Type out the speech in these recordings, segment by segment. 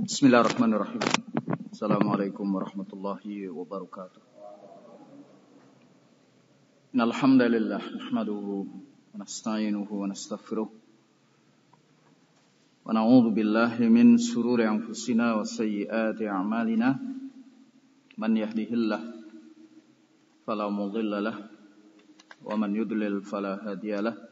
Bismillahirrahmanirrahim. Assalamualaikum warahmatullahi wabarakatuh. Innal hamdalillah nahmaduhu wa nasta'inuhu wa nastaghfiruh. Wa na'udzu billahi min shururi anfusina wa sayyiati a'malina. Man yahdihillah fala mudilla lah wa man yudlil fala hadiya.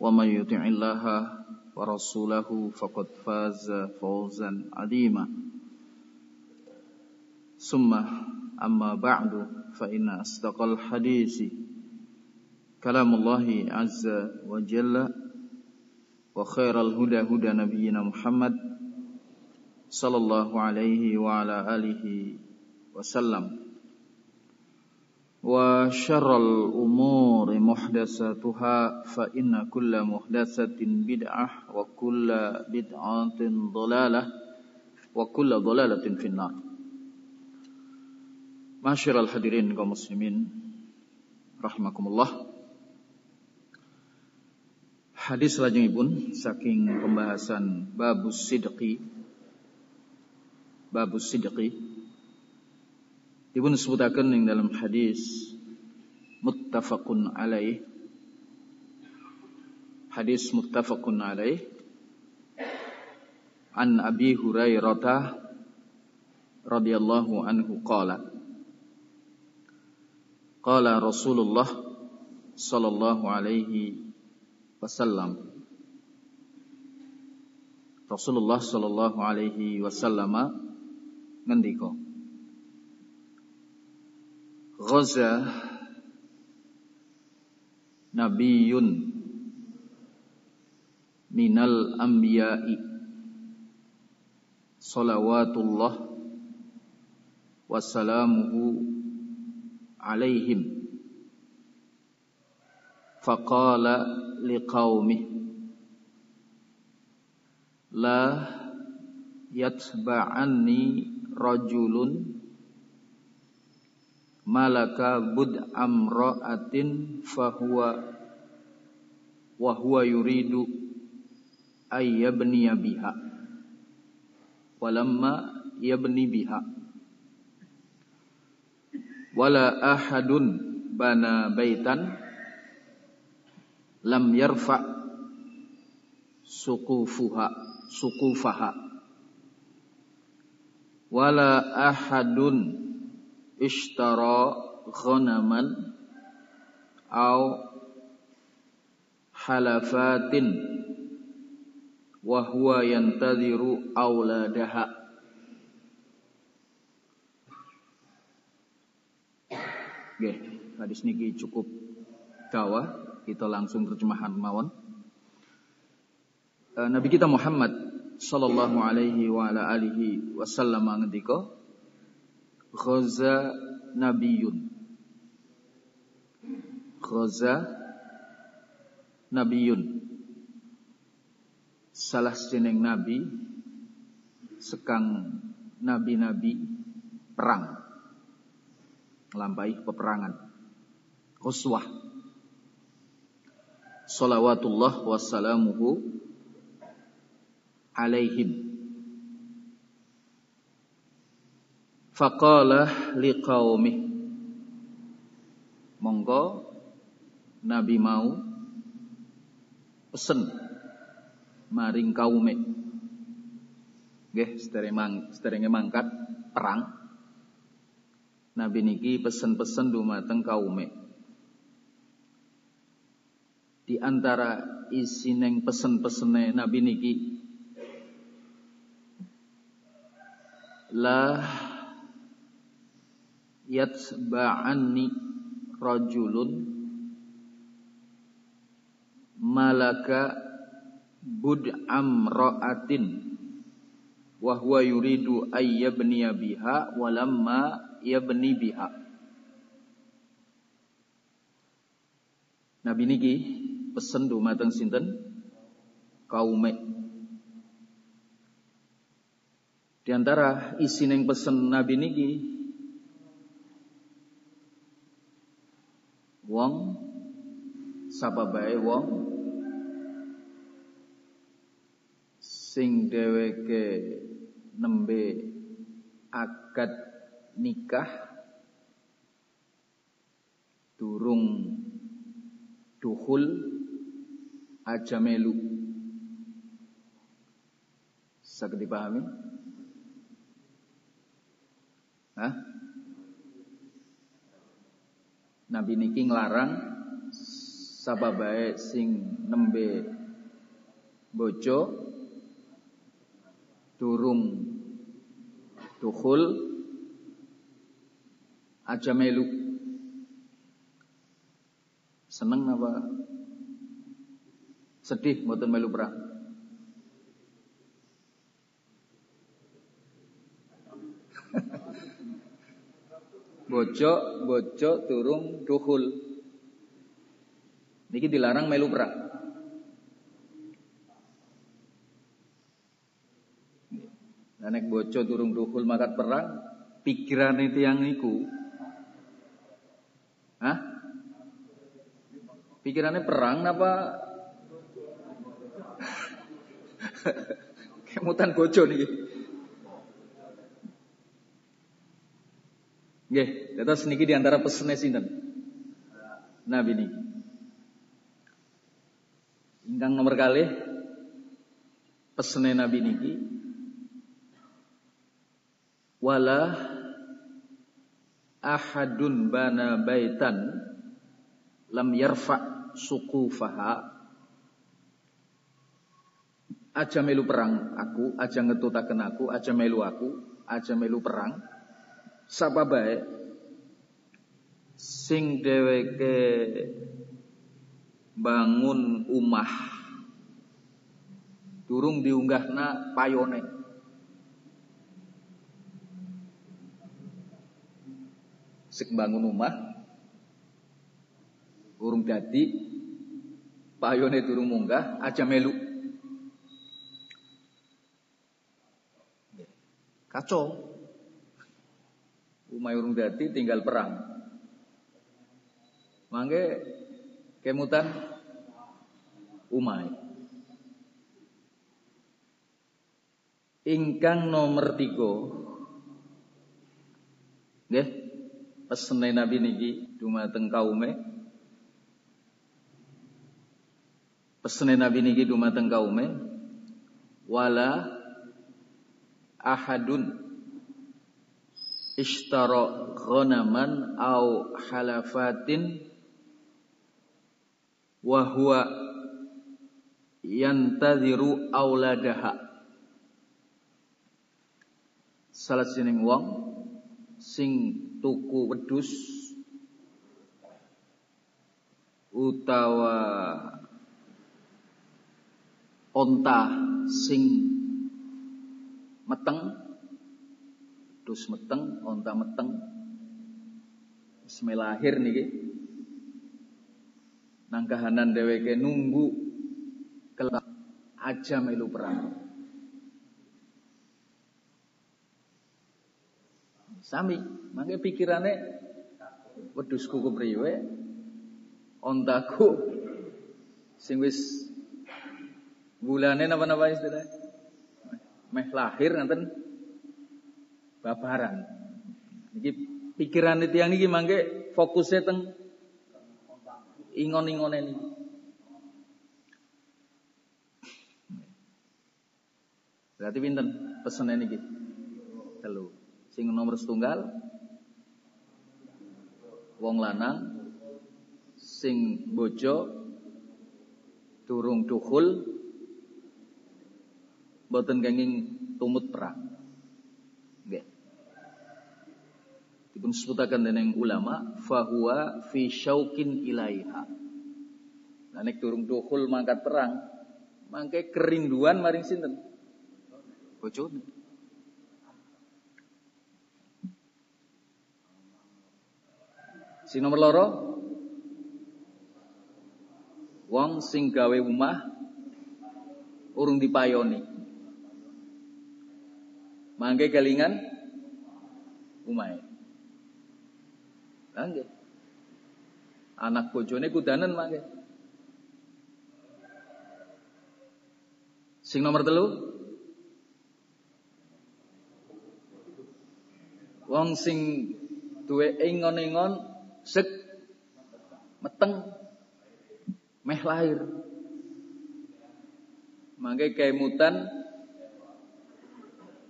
ومن يطع الله ورسوله فقد فاز فوزا عظيما. ثم أما بعد فإن أصدق الحديث كلام الله عز وجل وخير الهدى هدى نبينا محمد صلى الله عليه وعلى آله وسلم. وشر الأمور محدثاتها فإن كل محدثة بدعة وكل بدعة ضلالة وكل ضلالة في النار Masyiral hadirin kaum muslimin rahimakumullah. Hadis pun saking pembahasan babus sidqi babus sidqi Ibun sebutakan yang dalam hadis muttafaqun alaih. Hadis muttafaqun alaih. An Abi Hurairah radhiyallahu anhu qala. Qala Rasulullah sallallahu alaihi wasallam. Rasulullah sallallahu alaihi wasallam ngendika Ghaza Nabiyun Minal Anbiya'i Salawatullah Wassalamuhu Alaihim Faqala liqawmih La yatba'anni rajulun malaka bud amra'atin fahuwa wa huwa yuridu ayyabniya biha. Walamma yabni biha. Wala ahadun bana baitan lam yarfa suqufuha suqufaha. Wala ahadun ishtara ghanaman au halafatin wa huwa yantadhiru auladaha Oke, hadis niki cukup dawa, kita langsung terjemahan mawon. E, Nabi kita Muhammad sallallahu alaihi wa ala alihi wasallam ngendika Ghaza nabiyun. Ghaza nabiyun. Salah jeneng nabi sekang nabi-nabi perang. Lampai peperangan. Uswah salawatullah wassalamuhu alaihim faqala liqaumih monggo nabi mau pesen maring kaume. Nggih sederenge mangkat perang. Nabi niki pesen-pesen dumateng kaume. Di antara isi neng pesen-pesene Nabi niki la yatsba'anni rajulun malaka bud'am ra'atin wa huwa yuridu ayyabniya biha walamma ia beni biha. Nabi niki pesen dumateng sinten kaume. Di antara isi neng pesen Nabi niki wong sapa bae wong sing dheweke nembe akad nikah durung duhul aja melu saged dipahami Hah? Nabi niki nglarang sababae sing nembe bojo durung duhul aja melu. Seneng apa? Sedih mboten melu perang. Bojo, bojo turung duhul. Niki dilarang melu perang. Nek bojo turung duhul makat perang, pikiran itu yang niku Hah? Pikirannya perang apa? Kemutan bojo nih. Nggih, terus niki di antara pesene sinten? Nabi niki. Ingkang nomor kali pesene Nabi niki wala ahadun bana baitan lam yarfa suqufaha aja melu perang aku aja ngetutaken aku aja melu aku aja melu perang sapa bae? Sing dheweke bangun umah durung diunggahna payone. Sik bangun omah urung dadi payone durung munggah aja melu kacau umah urung dadi tinggal perang. Mangke kemutan umai ingkang nomor tiga. Nggih pesene Nabi niki dumateng kaume. Pesene Nabi niki dumateng kaume. Wala ahadun ishtara ghanaman au halafatin wa huwa yantadhiru auladaha. Salah sining wong sing tuku wedus utawa onta sing meteng wedus meteng onta meteng. Lahir niki. Nang kahanan dheweke nunggu kelak aja melu perang. Sami, mangke pikirane wedhusku kepriwe ontaku sing wis bulane napa-napa istilah? Meh lahir nanten babaran. Iki pikiran yang niki mangke fokusnya teng ingon-ingone niki. Berarti pinten pesene niki? Telu. Sing nomor setunggal wong lanang sing bojo durung dukhul boten kenging tumut perang. Nggih. Dipun sebutaken dening ulama fahuwa fi syauqin ilaiha. Nah nek durung dukhul mangkat perang, mangke kerinduan maring sinten? Bojone. Sing nomor loro wong sing gawe omah urung dipayoni. Mangke kelingan umahe. Nggih. Anak bojone kudanen mangke. Sing nomor telu Wong sing duwe ingon-ingon sek meteng meh lahir mangke kemutan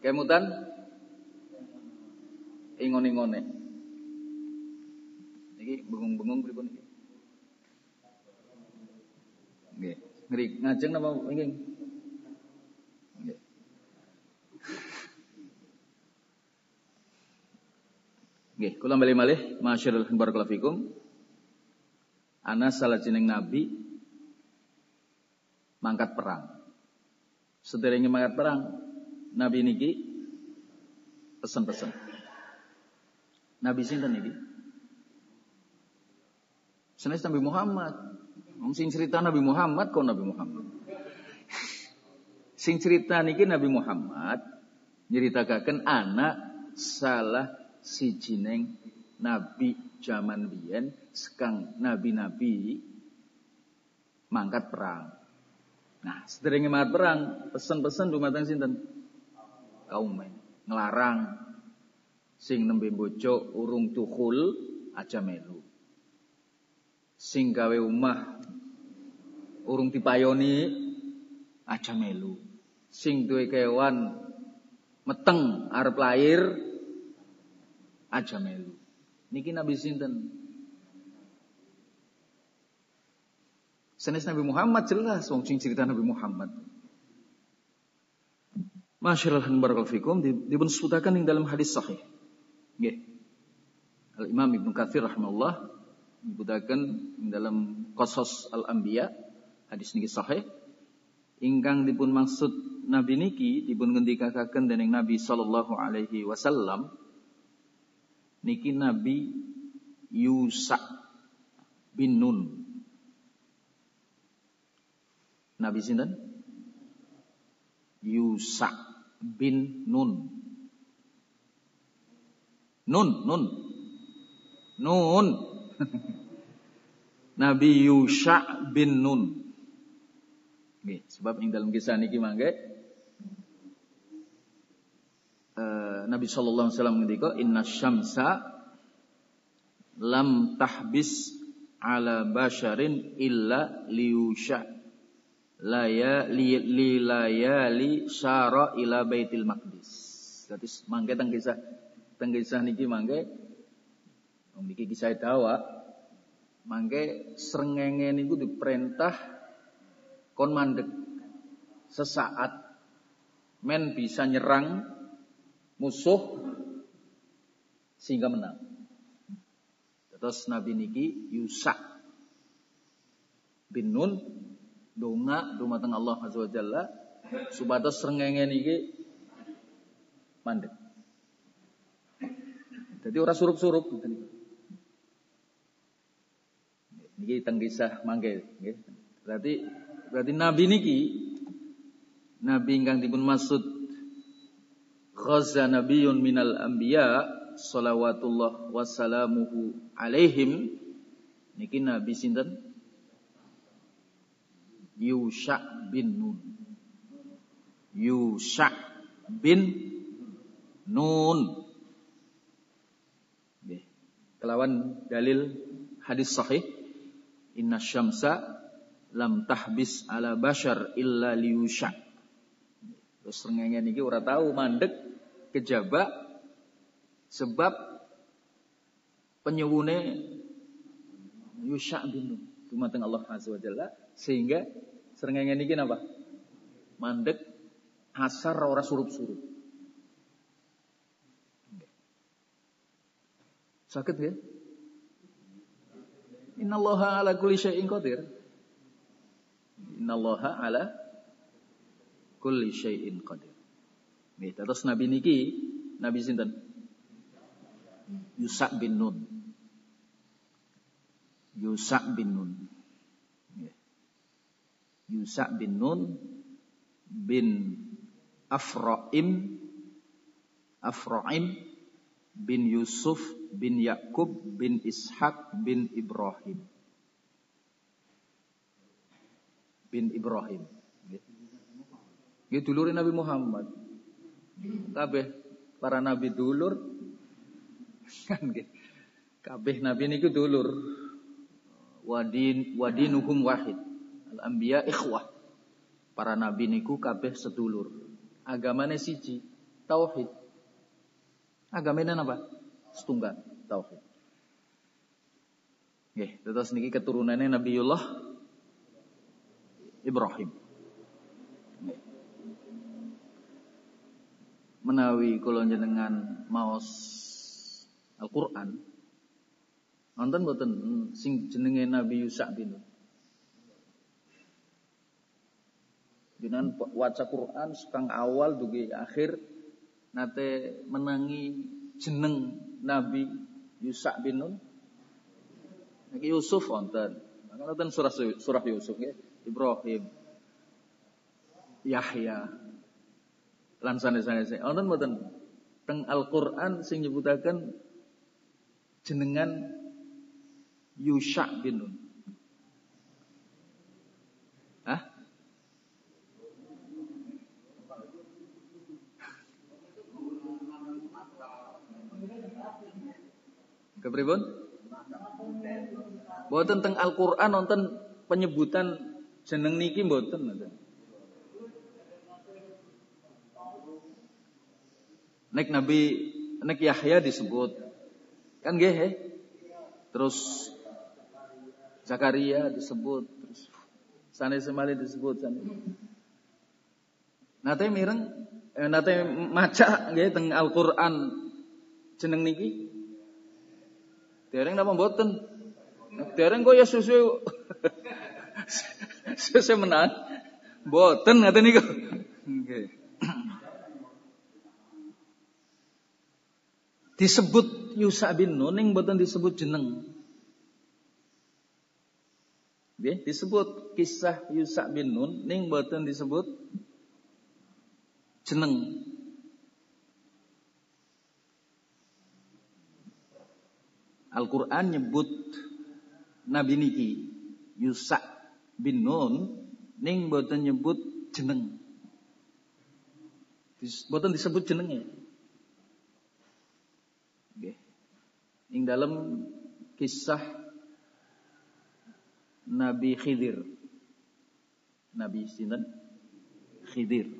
kemutan ingon-ingone iki bengung-bengung pripun iki nggih ngeri ngajeng napa nggih nggih Nggih, kula bali malih masyarul barakallahu fikum. Ana salah jeneng nabi mangkat perang. Sederenge mangkat perang, nabi niki pesen-pesen. Nabi sinten niki? Senes Nabi Muhammad. Sing cerita Nabi Muhammad kok Nabi Muhammad. sing cerita niki Nabi Muhammad nyeritakaken anak salah si jineng nabi zaman biyen sekang nabi-nabi mangkat perang. Nah, sederenge mangkat perang, pesen-pesen dumateng sinten? Kaum ngelarang sing nembe bojo urung tuhul aja melu. Sing gawe omah urung dipayoni aja melu. Sing duwe kewan meteng arep lahir aja melu. Niki Nabi sinten? Senes Nabi Muhammad jelas wong sing cerita Nabi Muhammad. Masyaallah barakallahu fikum dipun sebutaken ing dalam hadis sahih. Nggih. Al Imam Ibnu Katsir rahimahullah ing dalam Qasas Al Anbiya hadis niki sahih ingkang dipun maksud Nabi niki dipun ngendikaken dening Nabi sallallahu alaihi wasallam niki Nabi Yusa bin Nun. Nabi sinten? Yusa bin Nun. Nun, Nun. Nun. Nabi Yusha bin Nun. Nggih, sebab ing dalam kisah niki mangke Nabi sallallahu alaihi wasallam ngendika inna syamsa lam tahbis ala basharin illa liyusha laya li, li layali syara ila baitil maqdis. Dadi mangke teng kisah teng kisah niki mangke niki kisah dawa mangke srengenge niku diperintah kon mandek sesaat men bisa nyerang musuh sehingga menang. Terus Nabi niki Yusa bin Nun donga dumateng Allah Azza wa Jalla supados srengenge niki mandek. Jadi ora surup-surup Niki teng kisah mangke. Berarti berarti nabi niki nabi ingkang dipun maksud khaza nabiyyun minal anbiya salawatullah wassalamuhu alaihim. Niki nabi sinten? Yusha bin Nun. Yusha bin Nun. Kelawan dalil hadis sahih inna syamsa lam tahbis ala bashar illa liyusha. Terus rengenge niki ora tahu mandek kejaba sebab penyuwune Yusha bin dumateng Allah Azza wa Jalla. Sehingga srengenge niki napa? Mandek hasar ora surup-surup. Sakit ya? Innallaha ala kulli syai'in qadir. Innallaha ala kulli syai'in qadir. Nih, terus Nabi niki, Nabi sinten? Yusak bin Nun. Yusak bin Nun. Yusak bin Nun bin Afra'im Afra'im bin Yusuf bin Yakub bin Ishak bin Ibrahim. Bin Ibrahim. Gitu dulur Nabi Muhammad. Kabeh para nabi dulur kan. Kabeh nabi niku dulur. Wadin wadinuhum wahid. Al anbiya ikhwah. Para nabi niku kabeh sedulur. Agamane siji, tauhid. Agamanya apa? Setunggal tauhid. Nggih, terus niki keturunannya Nabiullah Ibrahim. Menawi kula jenengan maos Al-Qur'an wonten mboten sing jenenge Nabi Yusa bin Jenengan waca Quran sekang awal dugi akhir nate menangi jeneng Nabi Yusa bin Nun. Niki Yusuf wonten. Wonten surah surah Yusuf ya. Ibrahim. Yahya. Lan sanes-sanes. Wonten mboten teng Al-Qur'an sing nyebutaken jenengan Yusha bin Nun. Kepripun? Mboten teng Al-Qur'an nonton penyebutan jeneng niki mboten ngoten. Nek Nabi nek Yahya disebut. Kan nggih? Terus Zakaria disebut, terus Sane Semali disebut sane. Nate mireng eh, nate maca nggih teng Al-Qur'an jeneng niki Dereng napa mboten? Dereng kok ya susu susu menang. Mboten ngaten niku. Nggih. Disebut Yusa bin Nun ning mboten disebut jeneng. Nggih, disebut kisah Yusa bin Nun ning mboten disebut jeneng. Al-Quran nyebut Nabi niki Yusa bin Nun ning boten nyebut jeneng. Boten disebut jenengnya. Nggih. Ing dalam kisah Nabi Khidir. Nabi sinten? Khidir.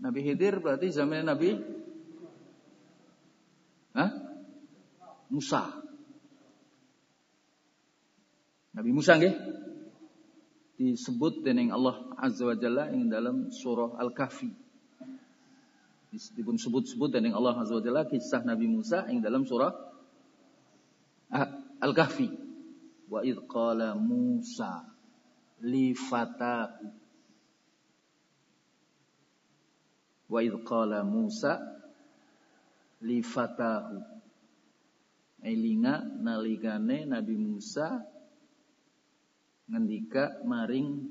Nabi Khidir berarti zaman Nabi Hah? Musa. Nabi Musa nggih disebut dening Allah Azza wa Jalla ing dalam surah Al-Kahfi. Dipun sebut-sebut dening Allah Azza wa Jalla kisah Nabi Musa ing dalam surah Al-Kahfi. Wa id qala Musa li fatahu Wa id qala Musa li fatahu elinga nalikane Nabi Musa ngendika maring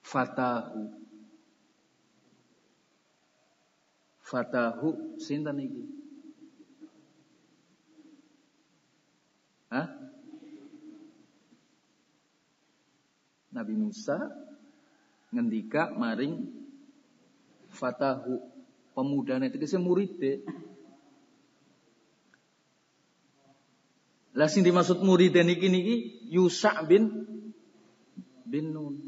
fatahu. Fatahu sinten iki? Hah? Nabi Musa ngendika maring fatahu pemuda itu kese murid deh. Lah sing dimaksud murid niki niki Yusa bin bin Nun.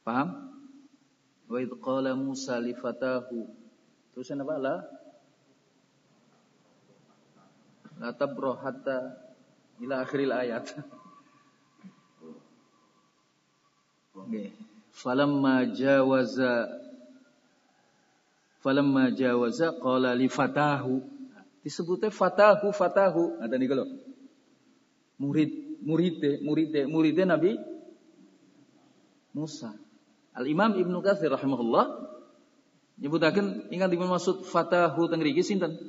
Paham? Wa idh qala Musa li fatahu. Terus apa lah? La tabroh hatta ila akhiril ayat. Nggih. Falamma jawaza Falamma jawaza qala li fatahu. Disebutnya fatahu fatahu. Ada nih kalau. Murid muridnya muridnya muridnya Nabi Musa. Al Imam Ibnu Katsir rahimahullah nyebutaken ingat dipun maksud fatahu teng mriki sinten?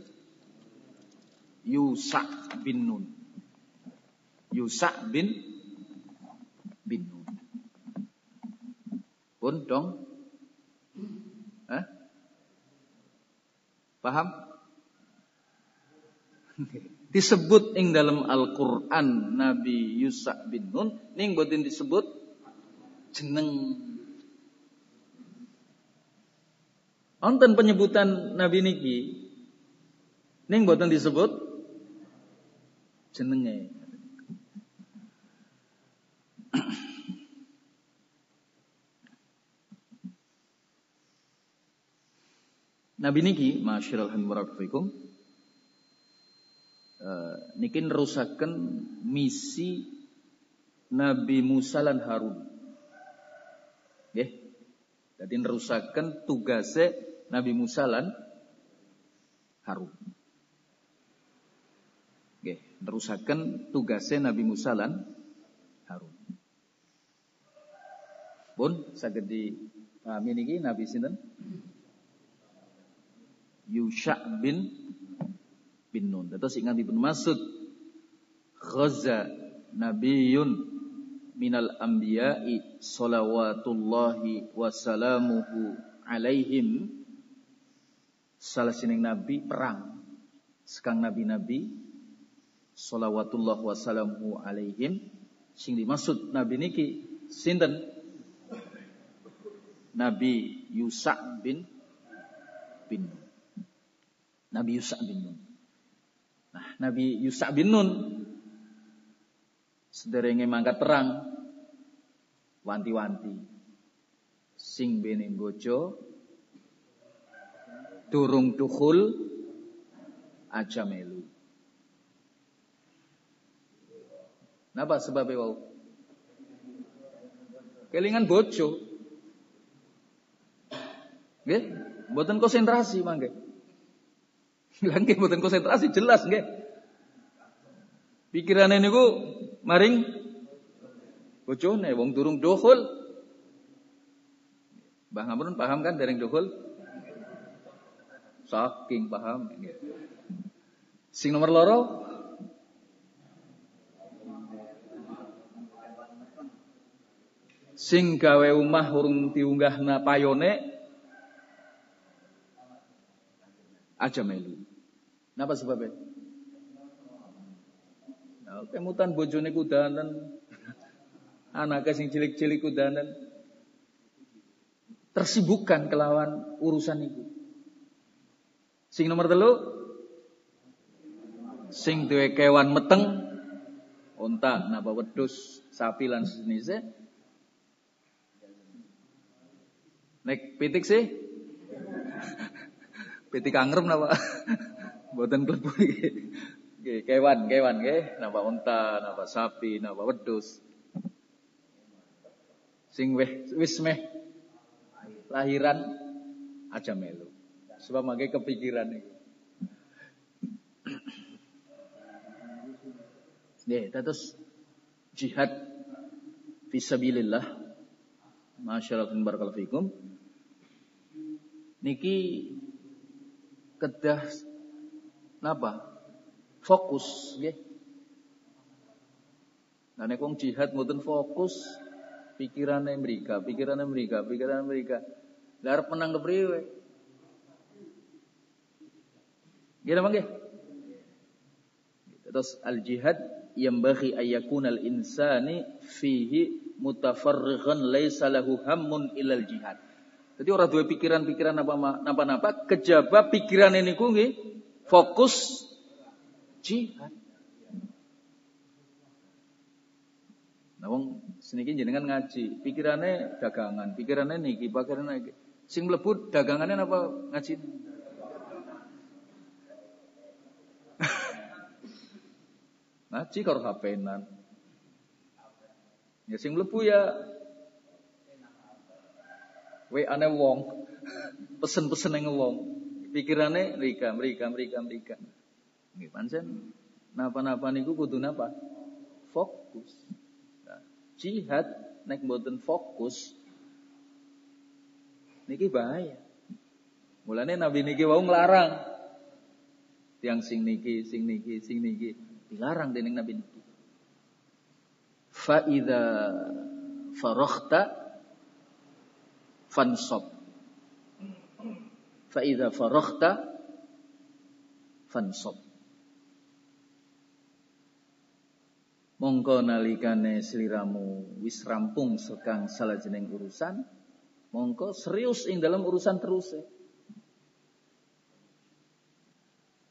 Yusa bin Nun. Yusa bin bin Nun pun dong Hah? Paham? disebut ing dalam Al-Qur'an Nabi Yusa bin Nun ning boten disebut jeneng Wonten penyebutan Nabi niki ning boten disebut jenenge. Nabi niki masyiral hamdulillah uh, niki nerusaken misi Nabi Musa lan Harun. Nggih. Jadi nerusaken tugase Nabi Musa lan Harun. Nggih, nerusaken tugase Nabi Musa lan Harun. Pun saged dipahami Nabi sinten? Yusha bin bin Nun. Terus ingat Ibnu Mas'ud ghaza nabiyun minal anbiya'i salawatullahi wasalamuhu alaihim. Salah sining nabi perang. Sekang nabi-nabi salawatullah wasalamuhu alaihim. Sing dimaksud nabi niki sinten? Nabi Yusa bin bin Nabi Yusa bin Nun Nah, Nabi Yusa bin Nun sederenge mangkat perang wanti-wanti sing bene bojo durung dukhul aja melu. Napa sebabnya wau? Kelingan bojo. Nggih, mboten konsentrasi mangke. Lah nggih konsentrasi jelas nggih. Pikirane niku maring bojone wong durung dohul. Mbah ngampun paham kan dereng dohul? Saking paham. Sing nomor loro sing gawe omah urung diunggahna payone aja melu. Napa sebabnya? Nah, kemutan bojone kudanan, anaknya sing cilik-cilik kudanan, tersibukkan kelawan urusan itu. Sing nomor telu, sing duwe kewan meteng, onta, napa wedus, sapi lan sejenisnya. Nek pitik sih, pitik angrem napa? Mboten klebu iki. kewan, kewan nggih, napa unta, napa sapi, napa wedhus. Sing wis wis meh lahiran aja melu. Sebab mangke kepikiran iki. Nggih, terus jihad fisabilillah. Masyaallah barakallahu fikum. Niki kedah napa? Fokus nggih. Nah nek wong jihad mboten fokus pikirannya mereka, pikirannya mereka, pikirannya mereka. Lah arep menang kepriwe? Gila nggih? Terus al jihad yang bagi ayakun al insani fihi mutafarrighan laisa lahu hammun ilal jihad. Jadi orang dua pikiran-pikiran apa napa-napa kejaba pikiran ini nggih fokus jihad. Nah wong seniki jenengan ngaji, pikirannya dagangan, pikirannya niki, pikirannya niki. Sing mlebu dagangannya apa ngaji? ngaji karo HP-nan. Ya sing mlebu ya we ane wong. Pesen-pesen yang wong. Pikirannya mereka, mereka, mereka, mereka. Nggih pancen napa-napa niku kudu napa? Fokus. Nah, jihad nek mboten fokus niki bahaya. Mulane Nabi niki wau nglarang. Tiang sing niki, sing niki, sing niki dilarang dening Nabi niki. Fa idza fansab. Fa idza faraghta fansab. Mongko nalikane sliramu wis rampung sekang jeneng urusan, mongko serius ing dalam urusan terus.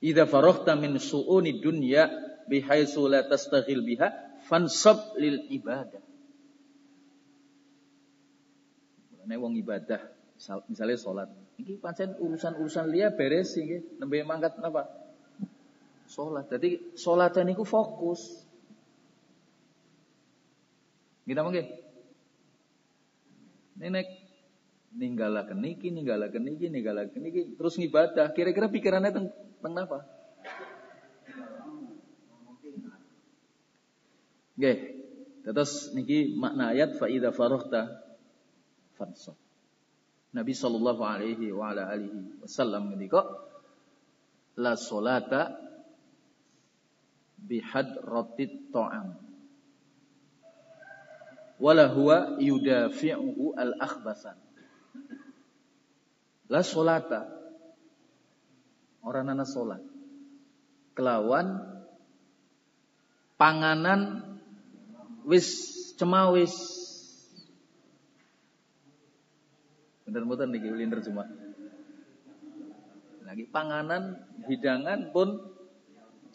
Idza faraghta min su'uni dunya bihaitsu la tastaghil biha fansab lil ibadah. Nek wong ibadah, misalnya sholat, ini pancen urusan-urusan liya beres nggih, nembe mangkat napa? Sholat. Jadi sholat niku fokus. Kita mungkin. Nenek ninggalaken niki, ninggalaken niki, ninggalaken niki, terus ngibadah. Kira-kira pikirannya tentang tentang apa? Nggih. Terus niki makna ayat fa idza faraghta fansab. Nabi sallallahu alaihi wa ala alihi wasallam ngendika la salata bihadratit ta'am wala huwa yudafi'uhu al akhbasan la salata orang nana salat kelawan panganan wis cemawis. Bener-bener niki ulinder cuma. Lagi panganan, hidangan pun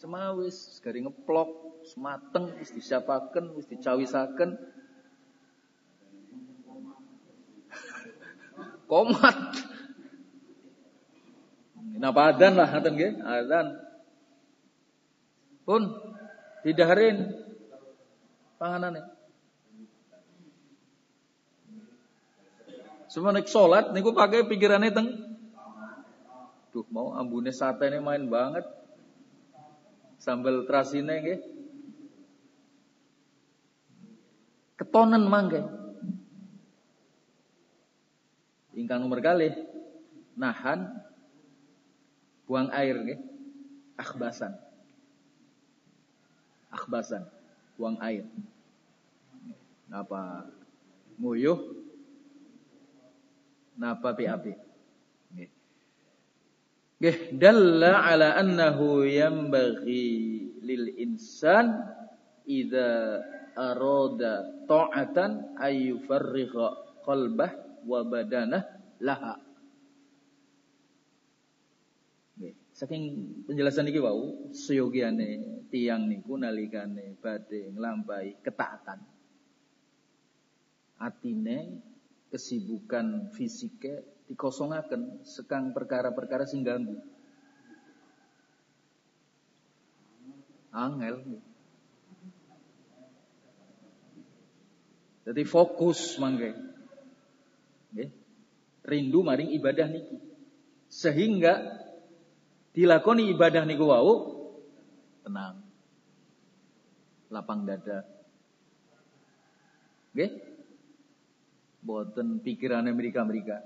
cemawis, gari ngeplok, semateng, wis disiapaken, wis dicawisaken. Komat. Napa adan lah ngaten nggih, adan. Pun didaharin panganane. Semua nek salat niku pakai pikirannya teng Duh mau ambune sate ini main banget. Sambal terasine nggih. Ketonen mangke. Ingkang nomor kali nahan buang air nggih. Akhbasan. Akhbasan buang air. Napa nguyuh? Napa PAP? Nggih, dalla ala annahu yanbaghi lil insan idza arada ta'atan ayyufarrigha qalbah wa badanah laha. Saking penjelasan iki wau seyogiane tiang niku nalikane badhe nglampahi ketaatan. Atine kesibukan fisike dikosongaken sekang perkara-perkara sing ganggu. Angel. Jadi fokus mangke. Rindu maring ibadah niki. Sehingga dilakoni ibadah niku wau tenang. Lapang dada. Nggih? boten pikirannya Amerika-Amerika.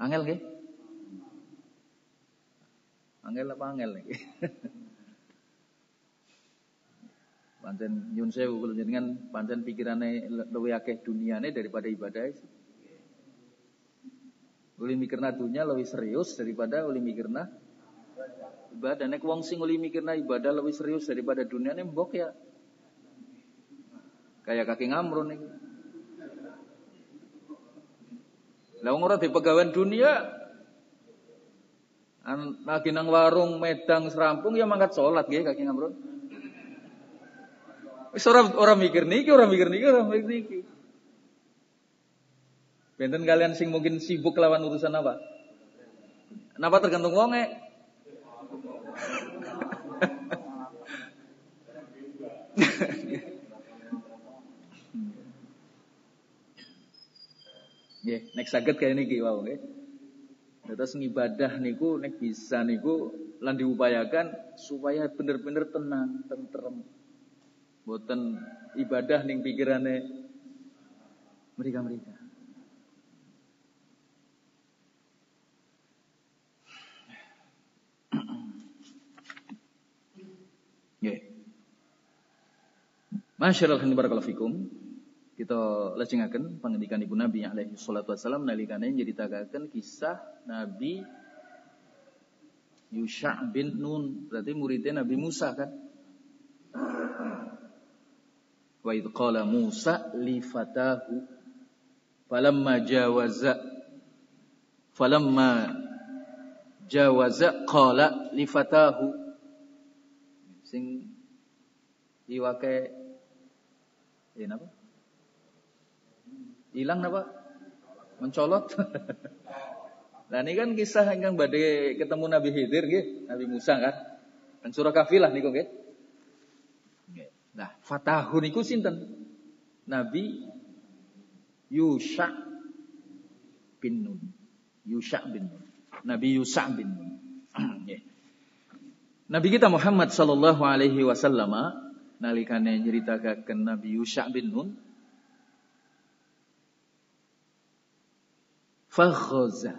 Angel ke? Angel apa angel Panjen Pancen nyun sewu kula jenengan pancen pikirane luwih akeh duniane daripada ibadah. Uli mikirna dunia lebih serius daripada uli mikirna ibadah. Nek wong sing uli mikirna ibadah lebih serius daripada dunia nih mbok ya. Kayak kaki ngamrun nih. Lah wong ora di pegawai dunia lagi nang warung medang serampung ya mangkat sholat nggih kaki ngamrun. Wis ora mikir niki, ora mikir niki, ora mikir niki. Benten kalian sing mungkin sibuk lawan urusan apa? Kenapa tergantung wonge? Ya, next saged kayak niki wow nggih. Terus ngibadah niku nek bisa niku lan diupayakan supaya bener-bener tenang, tentrem. Boten ibadah ning pikirane mereka-mereka. Nggih. Masyaallah barakallahu fikum. Kita lajengaken pangendikan Ibu Nabi alaihi salatu wasallam nalikane nyeritakaken kisah Nabi Yusha bin Nun, berarti muridnya Nabi Musa kan? Wa idh qala Musa li fatahu falamma jawaza falamma jawaza qala li fatahu sing iwake ya napa Hilang apa? Mencolot. Nah ini kan kisah yang badai ketemu Nabi Khidir gitu, Nabi Musa kan. Dan surah kafilah niku nggih. Nah, fatahun niku sinten? Nabi Yusha bin Nun. Yusha bin Nun. Nabi Yusha bin Nun. Nabi kita Muhammad sallallahu alaihi wasallam nalikane nyritakaken Nabi Yusha bin Nun. Fakhaza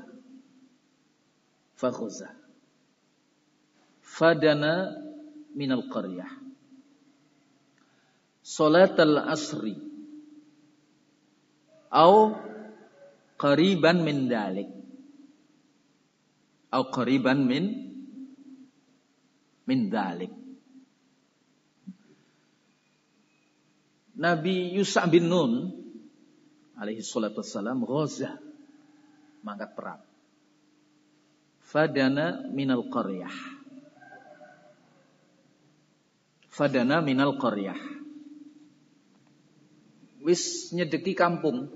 fakhaza fadana minal qaryah. Salat al asri. Au qariban min dalik. Au qariban min min dalik Nabi Yusuf bin Nun alaihi salatu wassalam ghaza mangkat perang. Fadana minal qaryah. Fadana minal qaryah. Wis nyedeki kampung.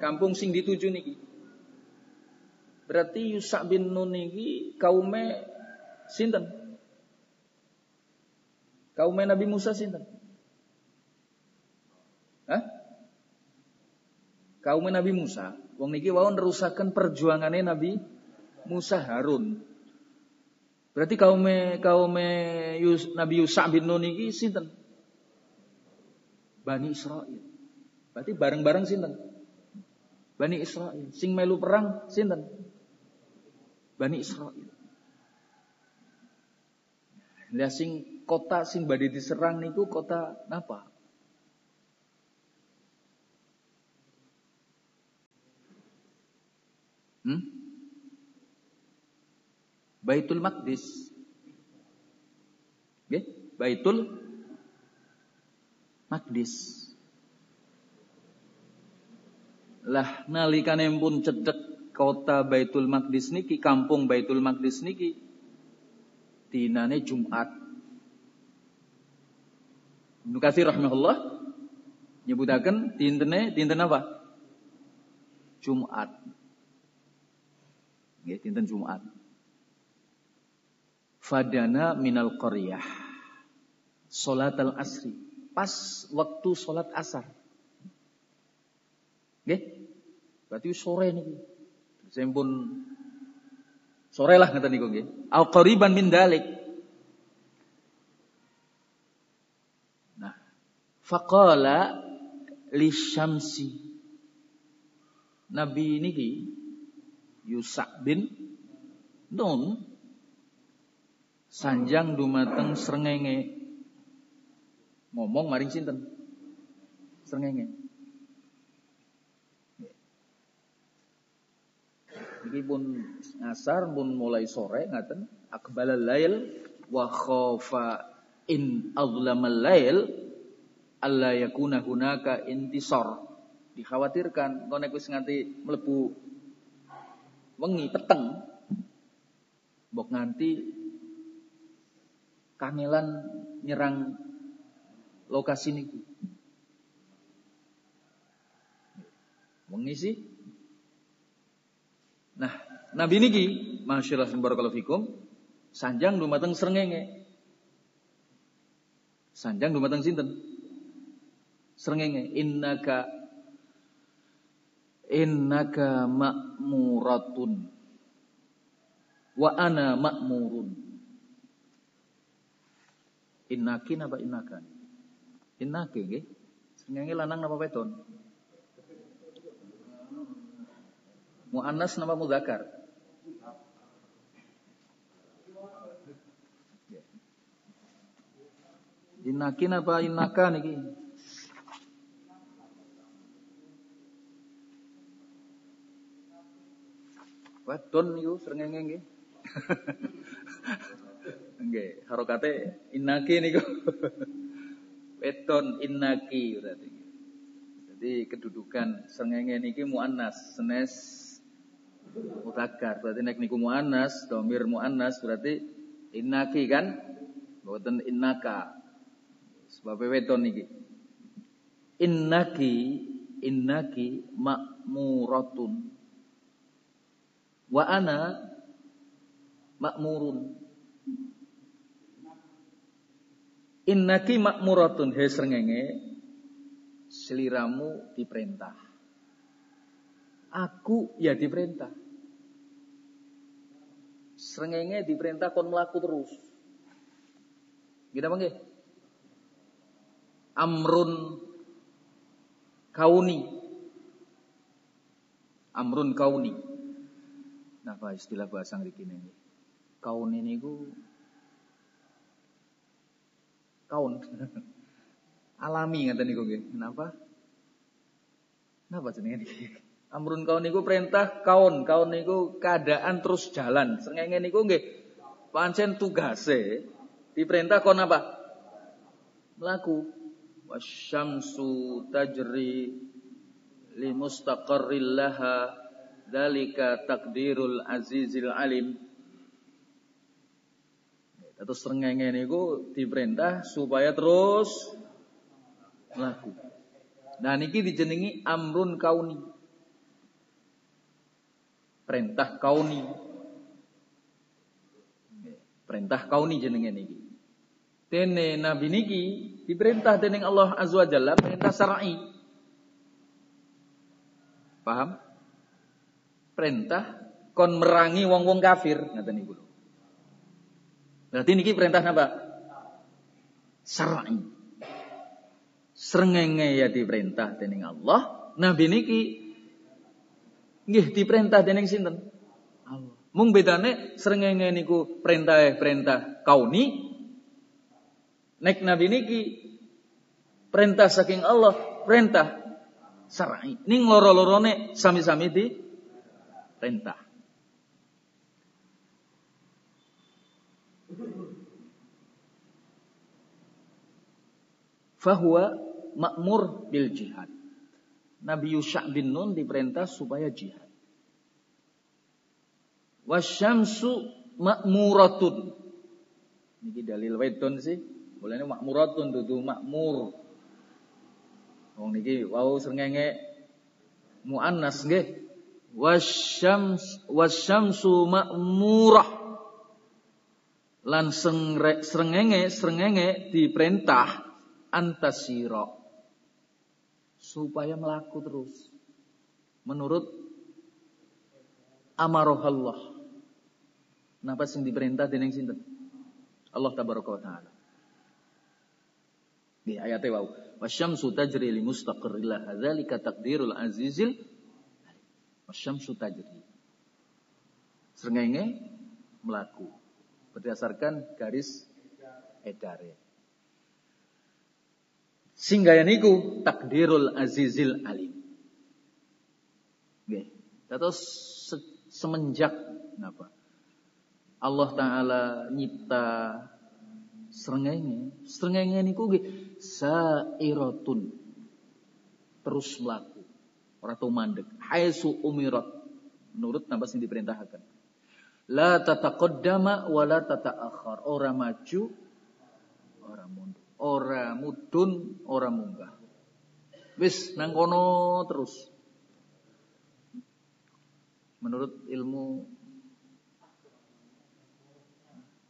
Kampung sing dituju niki. Berarti Yusak bin Nun niki kaume sinten? Kaume Nabi Musa sinten? Hah? kaum Nabi Musa. Wong niki wau nerusaken perjuangannya Nabi Musa Harun. Berarti kaum kaum Yus, Nabi Yusa bin Nun niki sinten? Bani Israel. Berarti bareng-bareng sinten? Bani Israel. Sing melu perang sinten? Bani Israel. Lah sing kota sing badhe diserang niku kota napa? Hmm? Baitul Maqdis. Okay? Baitul Maqdis. Lah nalikane pun cedek kota Baitul Maqdis niki, kampung Baitul Maqdis niki dinane Jumat. Ibnu Katsir rahimahullah nyebutaken dintene dinten apa? Jumat nggih dinten Jumat. Fadana minal qaryah. Salat al-asri. Pas waktu salat asar. Nggih. Berarti sore niki. Sempun sore lah ngeten niku nggih. Al qariban min dalik. Faqala li syamsi Nabi niki Yusak bin Nun. Sanjang dumateng srengenge. Ngomong maring sinten? Srengenge. Iki pun ngasar pun mulai sore ngaten akbalal lail wa khafa in azlamal lail alla yakuna hunaka intisar dikhawatirkan konek wis nganti mlebu wengi peteng mbok nganti kangelan nyerang lokasi niku wengi sih Nah, Nabi niki, masyaallah barakallahu fikum, sanjang dumateng srengenge. Sanjang dumateng sinten? Srengenge, innaka innaka ma'muratun wa ana ma'murun. Innaki napa innaka? Innaki nggih. Srengenge lanang napa wedon? Mu'annas nama mudakar? Inakin apa inaka niki? Wadon niku srengenge nggih. Nggih, harokate inaki niku. Wedon inaki berarti. Jadi kedudukan srengenge niki muannas, senes mudzakkar. Berarti nek niku muannas, domir muannas berarti innaki kan? Mboten innaka. Sebab wedon niki. Innaki innaki makmuratun. Wa ana makmurun. Innaki makmuratun he srengenge seliramu diperintah. Aku ya diperintah. Srengenge diperintah kon melaku terus. Gitu apa nggih? Amrun kauni. Amrun kauni. Napa istilah bahasa ngriki niki? Kauni niku kaun. Alami ngaten niku nggih. Kenapa? Napa jenenge niki? Amrun kaun niku perintah kaun, kaun niku keadaan terus jalan. Sengenge niku nggih pancen tugase diperintah kon apa? Melaku. Wasyamsu tajri li mustaqarril laha dalika takdirul azizil alim. Terus sengenge niku diperintah supaya terus melaku. Nah niki dijenengi amrun kauni perintah kauni. Perintah kauni jenenge niki. Dene nabi niki diperintah dening Allah Azza wa Jalla perintah syar'i. Paham? Perintah kon merangi wong-wong kafir ngaten niku. Berarti niki perintah napa? Syar'i. Srengenge ya diperintah dening Allah, nabi niki Nggih diperintah dening sinten? Allah. Mung bedane srengenge niku perintah perintah kauni. Nek nabi niki perintah saking Allah, perintah syar'i. Ning loro-lorone sami-sami di perintah. Fahuwa makmur bil jihad. Nabi Yusha bin Nun diperintah supaya jihad. Wasyamsu makmuratun. Ini dalil wedon sih. Bolehnya makmuratun dudu makmur. Wong niki wau srengenge muannas nggih. Wasyams wasyamsu makmurah. Lan srengenge srengenge diperintah antasira supaya melaku terus menurut amaroh Allah. Napa sing diperintah dening sinten? Allah tabaraka wa taala. Di ayat wau. Wasyamsu tajri li mustaqirrillah. Dzalika takdirul azizil. Wasyamsu tajri. Srengenge melaku berdasarkan garis edare. Singgaya niku takdirul azizil alim. Nggih. Terus semenjak napa? Allah taala nyipta srengenge, srengenge niku nggih sairatun terus melaku. Ora tau mandek. Haisu umirat. Menurut napa sing diperintahkan. La tataqaddama wa la tata'akhir. Ora maju, ora mundur. Ora mudun, ora munggah. Wis nang kono terus. Menurut ilmu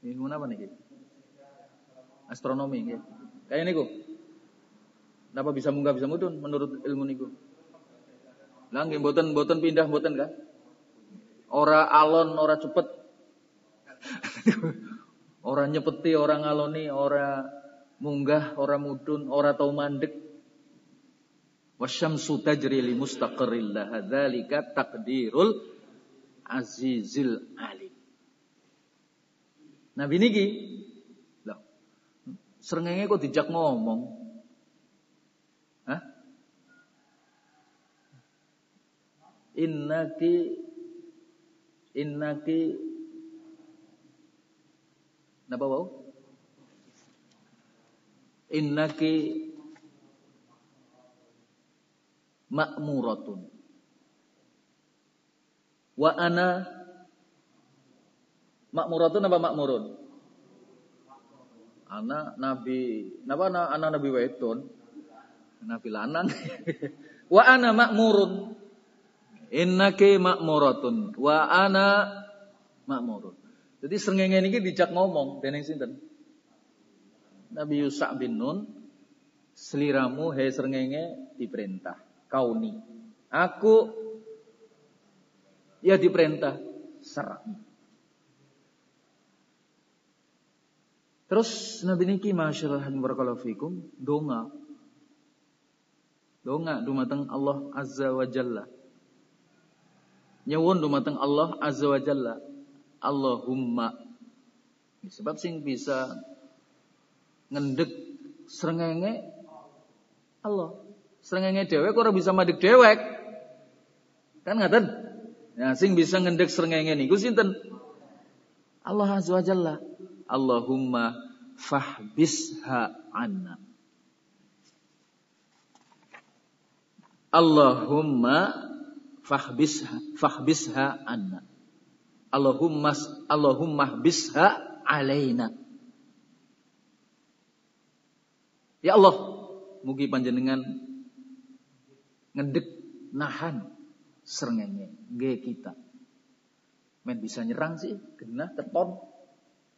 ilmu apa nih? Astronomi nggih. Kayak niku. Kenapa bisa munggah bisa mudun menurut ilmu niku? Lah nggih mboten mboten pindah mboten kan? Ora alon, ora cepet. ora nyepeti, ora ngaloni, ora munggah, ora mudun, ora tau mandek. Wasyamsu tajri li mustaqarril laha dzalika taqdirul azizil alim. Nabi niki lho. Srengenge kok dijak ngomong. Hah? Innaki innaki Napa wau? Innaki makmuratun. Wa ana makmuratun apa makmurun? Ana nabi, napa ana, ana nabi wedon? Nabi lanang. wa ana makmurun. Innaki makmuratun wa ana makmurun. Jadi srengenge niki dijak ngomong dening sinten? Nabi Yusuf bin Nun seliramu he srengenge diperintah kauni. Aku ya diperintah serang. Terus Nabi niki masyaallah barakallahu fikum donga Donga dumateng Allah Azza wa Jalla. Nyewon dumateng Allah Azza wa Jalla. Allahumma. Sebab sing bisa ngendek srengenge Allah. Srengenge dewek ora bisa madeg dewek. Kan ngaten? Ya, sing bisa ngendek srengenge niku sinten? Allah Azza wa Jalla. Allahumma fahbisha anna. Allahumma fahbisha fahbisha anna. Allahumma Allahumma bisha alaina. Ya Allah, mugi panjenengan ngedek nahan srengenge nggih kita. Men bisa nyerang sih, genah teton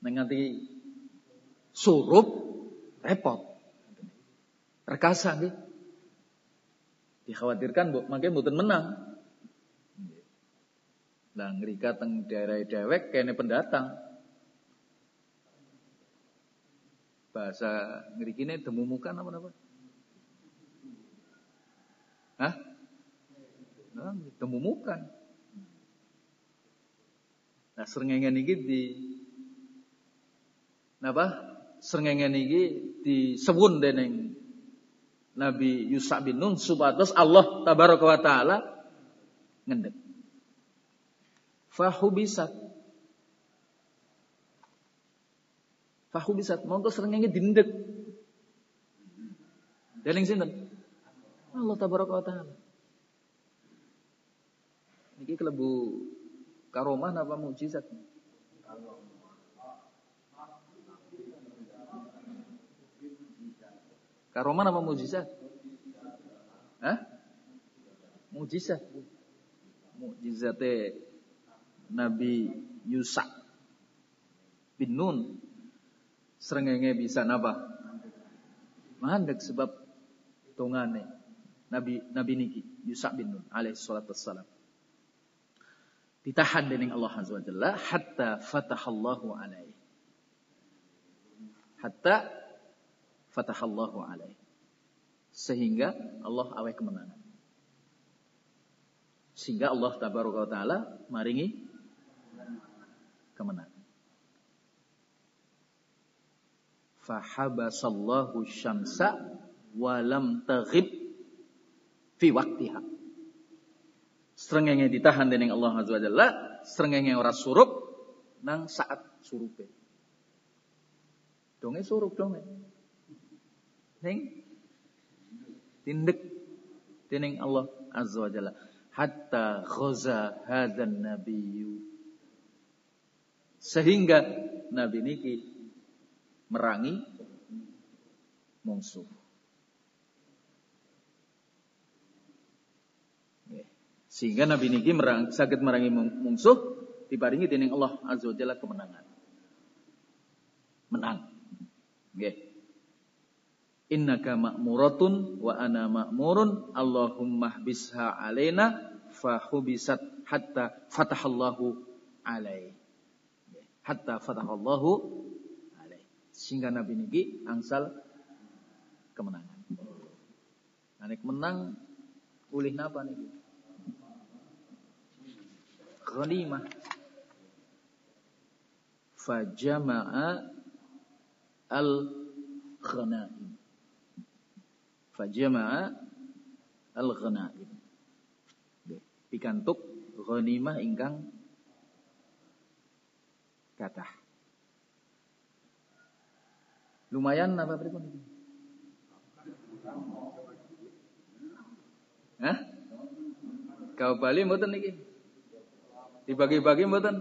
nganti surup repot. Rekasa nggih. Dikhawatirkan bu, makanya mboten menang. Lah ngrika teng daerah dewek kene pendatang. Bahasa ngrikine demumukan apa apa? Hah? Nah, demumukan. Nah, srengenge niki di napa? Srengenge niki disewun dening Nabi Yusuf bin Nun supados Allah tabaraka wa ngendek. Fahubisat. Fahubisat. Mongko srengenge dindek. Dening sinten? Allah tabaraka wa taala. Niki kelebu karomah apa mukjizat? Karomah apa mujizat? Hah? Mujizat. Mujizate Nabi Yusa bin Nun. Serengenge bisa napa? Mandek sebab tongane Nabi Nabi niki Yusa bin Nun alaihi salatu wassalam. Ditahan dening Allah Azza wa Jalla hatta fatahallahu alaihi. Hatta fatahallahu alaih. Sehingga Allah aweh kemenangan. Sehingga Allah tabaraka taala maringi kemenangan. Fahabasallahu syamsa walam taghib fi waktiha. Srengenge ditahan dening Allah Azza wa Jalla, srengenge ora surup nang saat surupe. Donge surup donge. Ning tindek dening Allah Azza wa Jalla hatta ghaza hadzan nabiyyu sehingga nabi niki merangi mungsuh Sehingga Nabi niki merang, sakit merangi mungsuh diparingi dening Allah Azza wa Jalla kemenangan. Menang. Nggih. Innaka ma'muratun wa ana ma'murun Allahumma bisha alaina fahubisat hatta fatahallahu alai. Hatta fatahallahu alai. Sehingga Nabi niki angsal kemenangan. Nanik menang ulih napa niki? ghanimah fajama'a al-ghanaim fajama'a al-ghanaim pikantuk ghanimah ingkang kathah lumayan apa iki Hah? Kau Bali mboten niki? Dibagi-bagi mboten?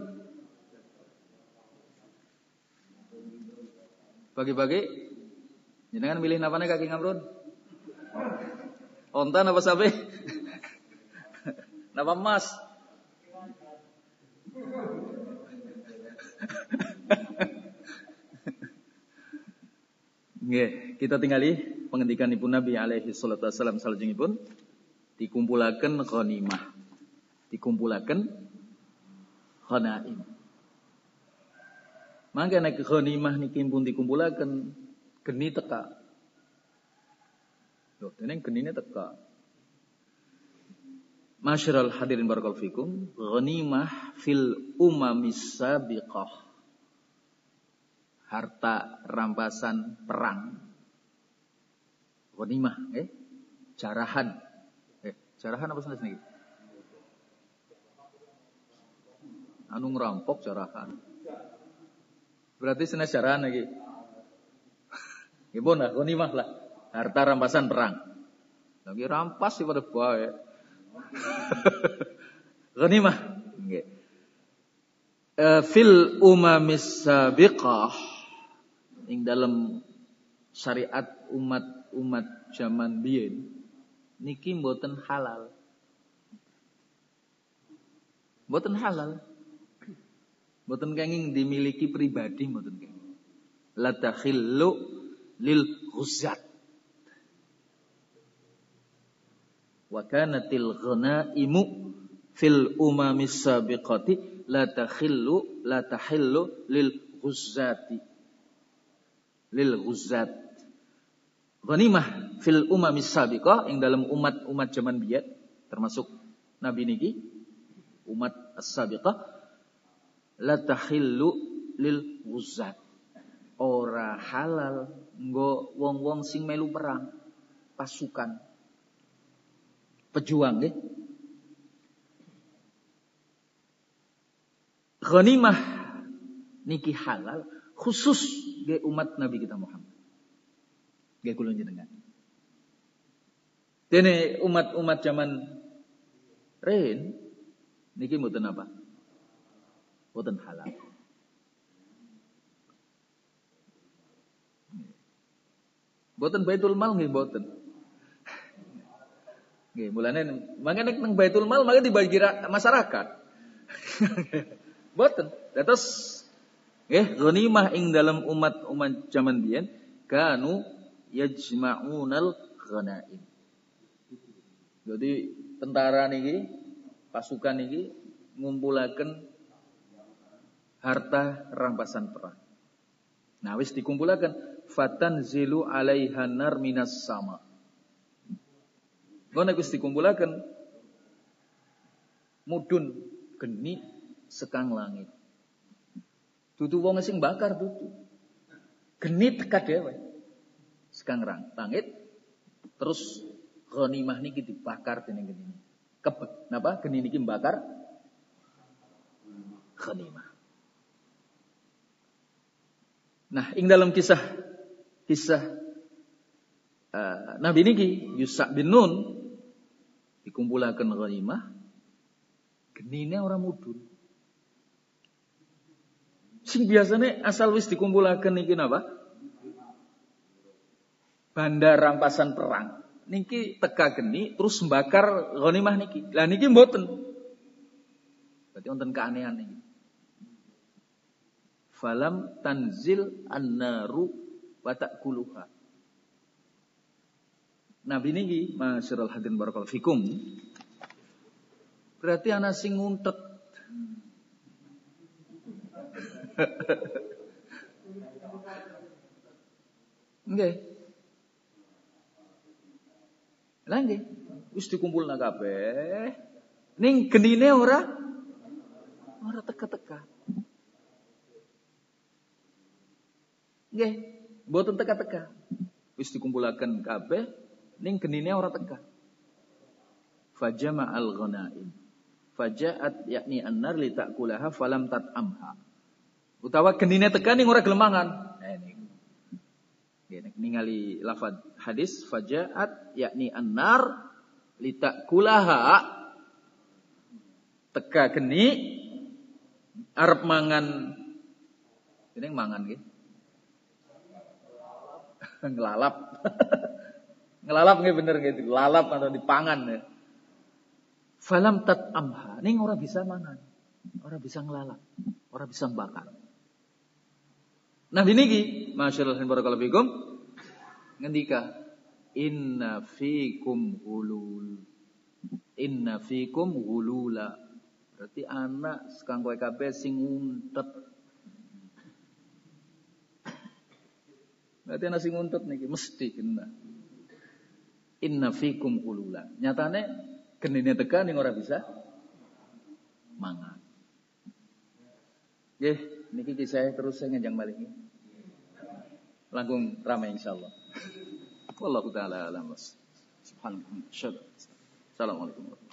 Bagi-bagi? Jenengan milih napane kaki ngamrun? Onta apa sapi? Napa emas? Nggih, kita tinggali pengendikan Ibu Nabi alaihi salatu wasallam salajengipun dikumpulaken ghanimah. Dikumpulaken ghanaim. Mangke nek ghanimah niki pun dikumpulaken geni teka. Loh, dene genine teka. Masyiral hadirin barakallahu fikum, ghanimah fil umamis sabiqah. Harta rampasan perang. Ghanimah, eh? Jarahan. Eh, jarahan apa niki? anu ngerampok jarahan. Berarti senes jarahan lagi. Ibu nak mah lah. Harta rampasan perang. Lagi rampas sih pada bae. Ghanimah. Nggih. Uh, fil umamis sabiqah ing dalam syariat umat-umat zaman biyen niki mboten halal. Mboten halal. Mboten kenging dimiliki pribadi mboten kenging. La takhillu lil ghuzat. Wa kanatil ghanaimu fil umamis sabiqati la takhillu la tahillu lil ghuzati. Lil ghuzat. Ghanimah fil umamis sabiqah yang dalam umat-umat zaman biyen termasuk Nabi niki umat as-sabiqah la tahillu lil wuzat. Ora halal nggo wong-wong sing melu perang, pasukan. Pejuang nggih. Ghanimah niki halal khusus ge umat Nabi kita Muhammad. Ge kula jenengan. Dene umat-umat zaman Ren niki mboten apa? boten halal. Boten Baitul Mal nggih boten. Nggih, mulane mangke nek nang Baitul Mal mangke dibagi masyarakat. boten. Terus nggih ghanimah ing dalam umat-umat zaman biyen kanu yajma'unal ghanaim. Jadi tentara niki pasukan niki ngumpulaken harta rampasan perang. Nah, wis dikumpulakan fatan zilu nar minas sama. Ngono wis dikumpulakan mudun geni sekang langit. Dudu wong sing bakar dudu. Geni teka dhewe. Sekang rang langit terus ghanimah niki dibakar dening geni. Kebet napa geni niki bakar ghanimah. Nah, ing dalam kisah kisah uh, Nabi niki Yusa bin Nun dikumpulaken ghanimah genine orang mudun. Sing biasanya asal wis dikumpulaken niki napa? Bandar rampasan perang. Niki teka geni terus membakar ghanimah niki. Lah niki mboten. Berarti wonten keanehan niki falam tanzil an-naru wa ta'kuluha. Nabi niki masyarul hadirin barakallahu fikum. Berarti ana sing nguntet. Nggih. Lah nggih, wis dikumpulna kabeh. Ning genine ora ora teka-teka. Nggih, mboten teka-teka. Wis dikumpulaken kabeh ning genine ora teka. Fajama al-ghanaim. Fajaat yakni an-nar li ta'kulaha falam tat'amha. Utawa genine teka ning ora gelemangan. Nah, ini. Nggih, ningali lafaz hadis fajaat yakni an-nar li ta'kulaha teka geni arep mangan ini mangan gitu ngelalap. ngelalap nggak bener gitu, lalap atau dipangan ya. Falam tat amha, ning orang bisa mangan. Orang bisa ngelalap, orang bisa bakar. Nah ini ki, masyaallah barakallahu fikum, ngendika inna fikum hulul. Inna fikum hulula. Berarti anak sekang kowe kabeh sing Berarti nasi nguntut niki mesti kena. Inna fikum ulula. Nyatane genine tekan ning ora bisa mangan. Nggih, niki kisah terus saya ngejang balik. Langkung ramai insyaallah. Wallahu taala alam. Subhanallah. Assalamualaikum